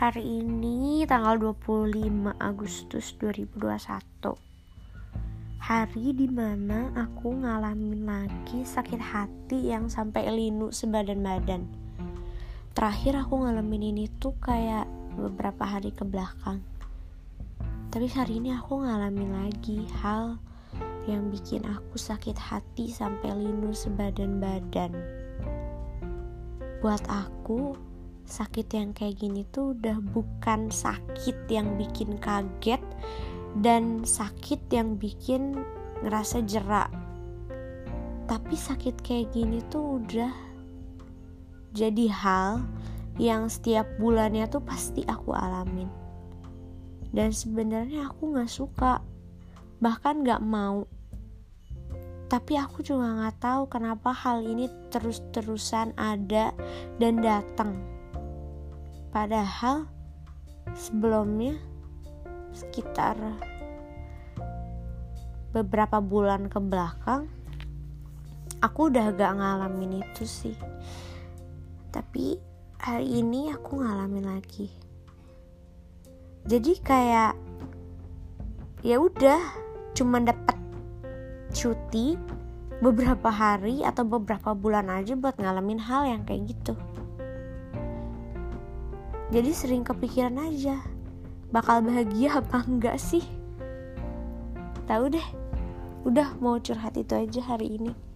Hari ini tanggal 25 Agustus 2021 Hari di mana aku ngalamin lagi sakit hati yang sampai linu sebadan badan Terakhir aku ngalamin ini tuh kayak beberapa hari ke belakang. Tapi hari ini aku ngalamin lagi hal yang bikin aku sakit hati sampai linu sebadan badan buat aku sakit yang kayak gini tuh udah bukan sakit yang bikin kaget dan sakit yang bikin ngerasa jerak tapi sakit kayak gini tuh udah jadi hal yang setiap bulannya tuh pasti aku alamin. Dan sebenarnya aku nggak suka bahkan nggak mau. Tapi aku juga nggak tahu kenapa hal ini terus-terusan ada dan datang. Padahal sebelumnya sekitar beberapa bulan ke belakang aku udah gak ngalamin itu sih. Tapi hari ini aku ngalamin lagi. Jadi kayak ya udah cuma dapat cuti beberapa hari atau beberapa bulan aja buat ngalamin hal yang kayak gitu. Jadi sering kepikiran aja, bakal bahagia apa enggak sih? Tahu deh, udah mau curhat itu aja hari ini.